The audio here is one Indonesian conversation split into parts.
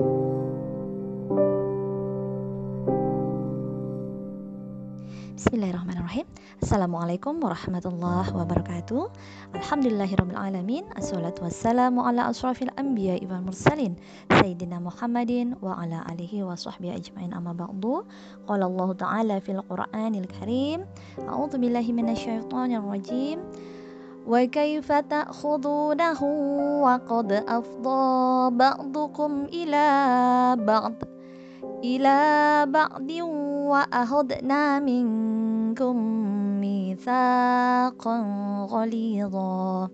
Bismillahirrahmanirrahim Assalamualaikum warahmatullahi wabarakatuh Alhamdulillahirrahmanirrahim Assalatu wassalamu ala asrafil anbiya wal mursalin Sayyidina Muhammadin wa ala alihi wa sahbihi ajma'in amma ba'du Qala Allah Ta'ala fil Qur'anil Karim A'udhu billahi minasyaitonir rajim وكيف تأخذونه وقد أفضى بعضكم إلى بعض إلى بعض وأخذنا منكم ميثاقا غليظا.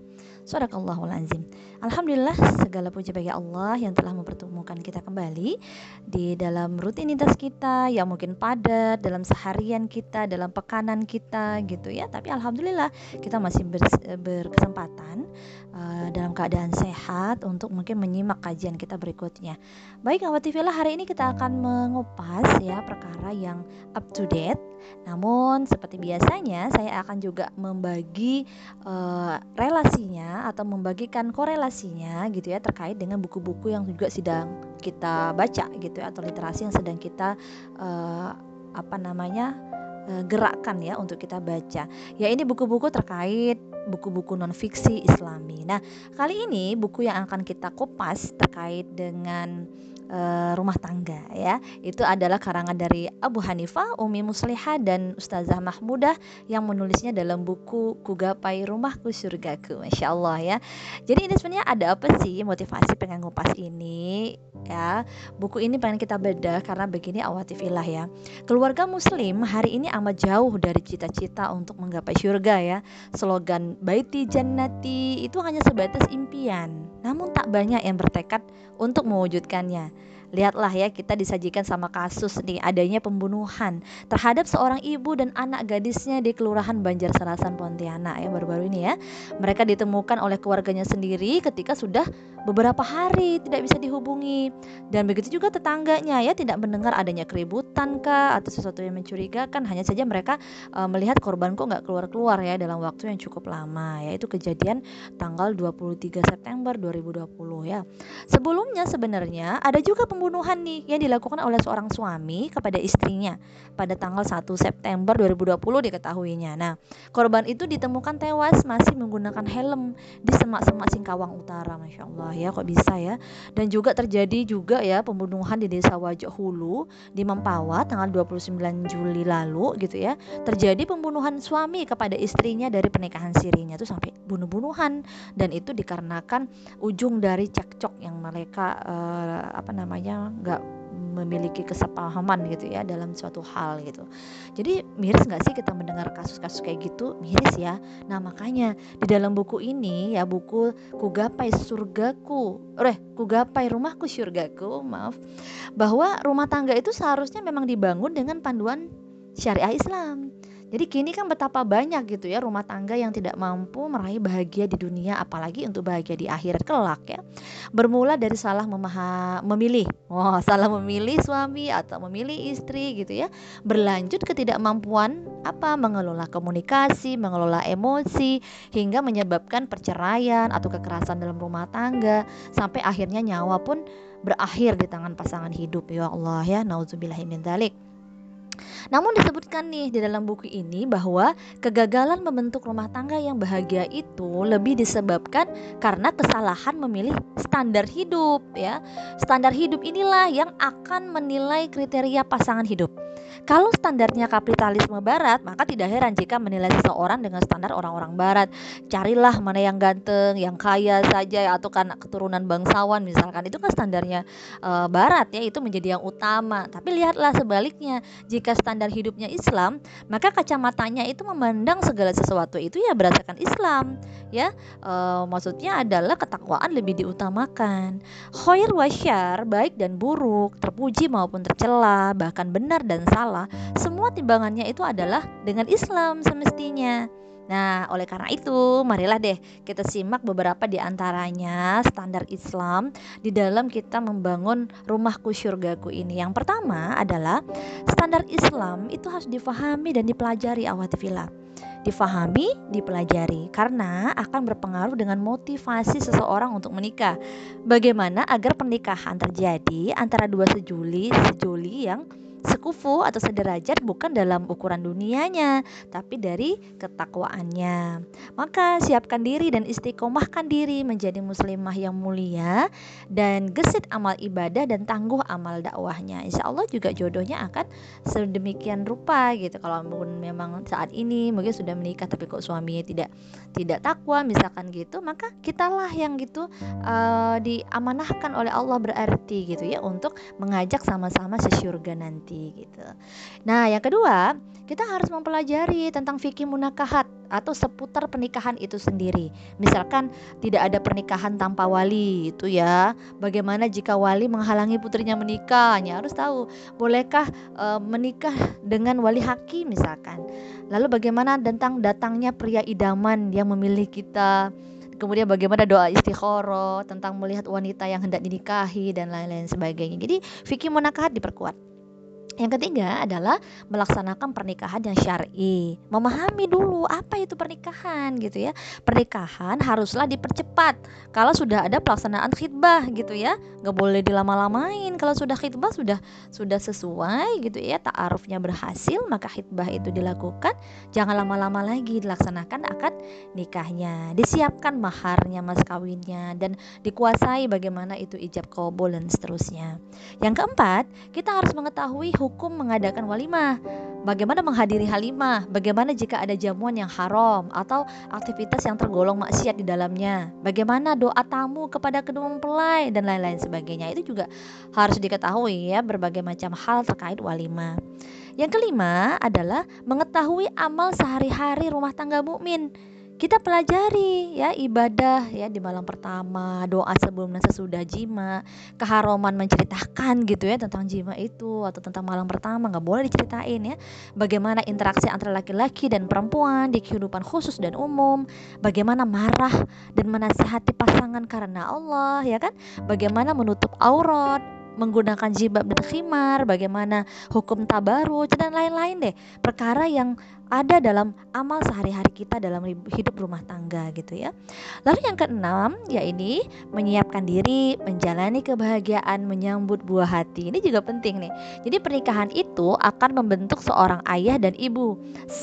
صدق الله العظيم. Alhamdulillah segala puji bagi Allah yang telah mempertemukan kita kembali di dalam rutinitas kita yang mungkin padat dalam seharian kita, dalam pekanan kita gitu ya. Tapi alhamdulillah kita masih ber, berkesempatan uh, dalam keadaan sehat untuk mungkin menyimak kajian kita berikutnya. Baik awati villa hari ini kita akan mengupas ya perkara yang up to date. Namun seperti biasanya saya akan juga membagi uh, relasinya atau membagikan korelasinya gitu ya terkait dengan buku-buku yang juga sedang kita baca gitu ya atau literasi yang sedang kita uh, apa namanya uh, gerakkan ya untuk kita baca. Ya ini buku-buku terkait buku-buku non fiksi Islami. Nah, kali ini buku yang akan kita kupas terkait dengan uh, rumah tangga ya. Itu adalah karangan dari Abu Hanifah, Umi Muslihah dan Ustazah Mahmudah yang menulisnya dalam buku Kugapai Rumahku Surgaku. Masya Allah ya. Jadi ini sebenarnya ada apa sih motivasi pengen ngupas ini ya. Buku ini pengen kita bedah karena begini awatifillah ya. Keluarga muslim hari ini amat jauh dari cita-cita untuk menggapai surga ya. Slogan Baiti Jannati itu hanya sebatas impian. Namun tak banyak yang bertekad untuk mewujudkannya. Lihatlah ya kita disajikan sama kasus nih adanya pembunuhan terhadap seorang ibu dan anak gadisnya di Kelurahan Banjar Serasan Pontianak ya baru-baru ini ya. Mereka ditemukan oleh keluarganya sendiri ketika sudah beberapa hari tidak bisa dihubungi dan begitu juga tetangganya ya tidak mendengar adanya keributan kah atau sesuatu yang mencurigakan hanya saja mereka uh, melihat korban kok nggak keluar-keluar ya dalam waktu yang cukup lama ya itu kejadian tanggal 23 September 2020 ya. Sebelumnya sebenarnya ada juga pembunuhan nih yang dilakukan oleh seorang suami kepada istrinya pada tanggal 1 September 2020 diketahuinya. Nah, korban itu ditemukan tewas masih menggunakan helm di semak-semak Singkawang Utara, masya Allah ya kok bisa ya. Dan juga terjadi juga ya pembunuhan di Desa Wajah Hulu di Mempawah tanggal 29 Juli lalu gitu ya. Terjadi pembunuhan suami kepada istrinya dari pernikahan sirinya itu sampai bunuh-bunuhan dan itu dikarenakan ujung dari cekcok yang mereka uh, apa namanya namanya nggak memiliki kesepahaman gitu ya dalam suatu hal gitu. Jadi miris nggak sih kita mendengar kasus-kasus kayak gitu? Miris ya. Nah makanya di dalam buku ini ya buku Kugapai Surgaku, eh Kugapai Rumahku Surgaku, maaf, bahwa rumah tangga itu seharusnya memang dibangun dengan panduan syariah Islam. Jadi kini kan betapa banyak gitu ya rumah tangga yang tidak mampu meraih bahagia di dunia apalagi untuk bahagia di akhirat kelak ya. Bermula dari salah memaha, memilih. Wah, oh, salah memilih suami atau memilih istri gitu ya. Berlanjut ketidakmampuan apa mengelola komunikasi, mengelola emosi hingga menyebabkan perceraian atau kekerasan dalam rumah tangga sampai akhirnya nyawa pun berakhir di tangan pasangan hidup ya Allah ya nauzubillahimin dzalik. Namun disebutkan nih di dalam buku ini bahwa kegagalan membentuk rumah tangga yang bahagia itu lebih disebabkan karena kesalahan memilih standar hidup ya. Standar hidup inilah yang akan menilai kriteria pasangan hidup. Kalau standarnya kapitalisme barat, maka tidak heran jika menilai seseorang dengan standar orang-orang barat. Carilah mana yang ganteng, yang kaya saja atau karena keturunan bangsawan misalkan. Itu kan standarnya e, barat ya, itu menjadi yang utama. Tapi lihatlah sebaliknya, jika standar hidupnya Islam, maka kacamatanya itu memandang segala sesuatu itu ya berdasarkan Islam, ya. E, maksudnya adalah ketakwaan lebih diutamakan. Khair wasyar, baik dan buruk, terpuji maupun tercela, bahkan benar dan salah, semua timbangannya itu adalah dengan Islam semestinya. Nah, oleh karena itu, marilah deh kita simak beberapa di antaranya standar Islam di dalam kita membangun rumahku surgaku ini. Yang pertama adalah standar Islam itu harus difahami dan dipelajari awati difahami, dipelajari karena akan berpengaruh dengan motivasi seseorang untuk menikah. Bagaimana agar pernikahan terjadi antara dua sejuli, sejuli yang sekufu atau sederajat bukan dalam ukuran dunianya, tapi dari ketakwaannya. Maka siapkan diri dan istiqomahkan diri menjadi muslimah yang mulia dan gesit amal ibadah dan tangguh amal dakwahnya. Insya Allah juga jodohnya akan sedemikian rupa gitu. Kalau memang saat ini mungkin sudah menikah tapi kok suaminya tidak tidak takwa misalkan gitu, maka kitalah yang gitu uh, diamanahkan oleh Allah berarti gitu ya untuk mengajak sama-sama sesyurga nanti gitu. Nah, yang kedua, kita harus mempelajari tentang fikih munakahat atau seputar pernikahan itu sendiri. Misalkan tidak ada pernikahan tanpa wali itu ya. Bagaimana jika wali menghalangi putrinya menikah? Hanya harus tahu, bolehkah e, menikah dengan wali hakim misalkan. Lalu bagaimana tentang datangnya pria idaman yang memilih kita? kemudian bagaimana doa istikharah tentang melihat wanita yang hendak dinikahi dan lain-lain sebagainya. Jadi fikih munakahat diperkuat. Yang ketiga adalah melaksanakan pernikahan yang syar'i. Memahami dulu apa itu pernikahan gitu ya. Pernikahan haruslah dipercepat kalau sudah ada pelaksanaan khidbah gitu ya. Gak boleh dilama-lamain. Kalau sudah khidbah sudah sudah sesuai gitu ya, ta'arufnya berhasil, maka khidbah itu dilakukan. Jangan lama-lama lagi dilaksanakan akad nikahnya. Disiapkan maharnya, mas kawinnya dan dikuasai bagaimana itu ijab kabul dan seterusnya. Yang keempat, kita harus mengetahui hukum mengadakan walimah. Bagaimana menghadiri halimah? Bagaimana jika ada jamuan yang haram atau aktivitas yang tergolong maksiat di dalamnya? Bagaimana doa tamu kepada kedua mempelai dan lain-lain sebagainya? Itu juga harus diketahui ya berbagai macam hal terkait walimah. Yang kelima adalah mengetahui amal sehari-hari rumah tangga mukmin kita pelajari ya ibadah ya di malam pertama, doa sebelum dan sesudah jima, keharuman menceritakan gitu ya tentang jima itu atau tentang malam pertama nggak boleh diceritain ya. Bagaimana interaksi antara laki-laki dan perempuan di kehidupan khusus dan umum, bagaimana marah dan menasihati pasangan karena Allah ya kan? Bagaimana menutup aurat, menggunakan jilbab dan khimar, bagaimana hukum tabaruj dan lain-lain deh. Perkara yang ada dalam amal sehari-hari kita dalam hidup rumah tangga gitu ya. Lalu yang keenam ya ini menyiapkan diri menjalani kebahagiaan menyambut buah hati. Ini juga penting nih. Jadi pernikahan itu akan membentuk seorang ayah dan ibu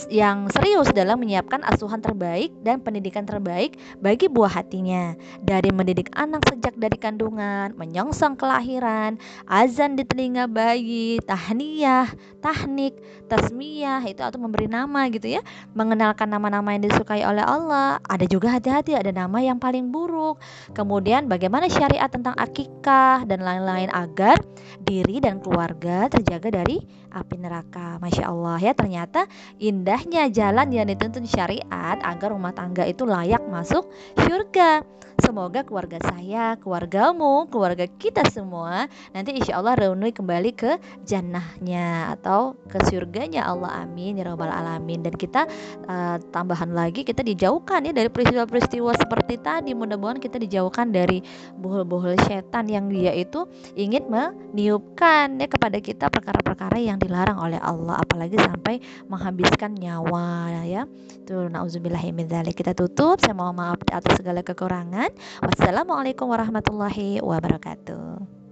yang serius dalam menyiapkan asuhan terbaik dan pendidikan terbaik bagi buah hatinya. Dari mendidik anak sejak dari kandungan, menyongsong kelahiran, azan di telinga bayi, tahniyah, tahnik, tasmiyah itu atau memberi nama nama gitu ya. Mengenalkan nama-nama yang disukai oleh Allah. Ada juga hati-hati ada nama yang paling buruk. Kemudian bagaimana syariat tentang akikah dan lain-lain agar diri dan keluarga terjaga dari api neraka. Masya Allah ya. Ternyata indahnya jalan yang dituntun syariat agar rumah tangga itu layak masuk surga Semoga keluarga saya, keluargamu, keluarga kita semua nanti insya Allah reuni kembali ke jannahnya atau ke surganya Allah amin. Ya robbal alamin. Dan kita uh, tambahan lagi kita dijauhkan ya dari peristiwa-peristiwa seperti tadi. Mudah-mudahan kita dijauhkan dari buhul-buhul setan yang dia itu ingin meniupkan ya kepada kita perkara-perkara yang dilarang oleh Allah apalagi sampai menghabiskan nyawa ya. Itu nauzubillahimin kita tutup. Saya mohon maaf atas segala kekurangan. Wassalamualaikum warahmatullahi wabarakatuh.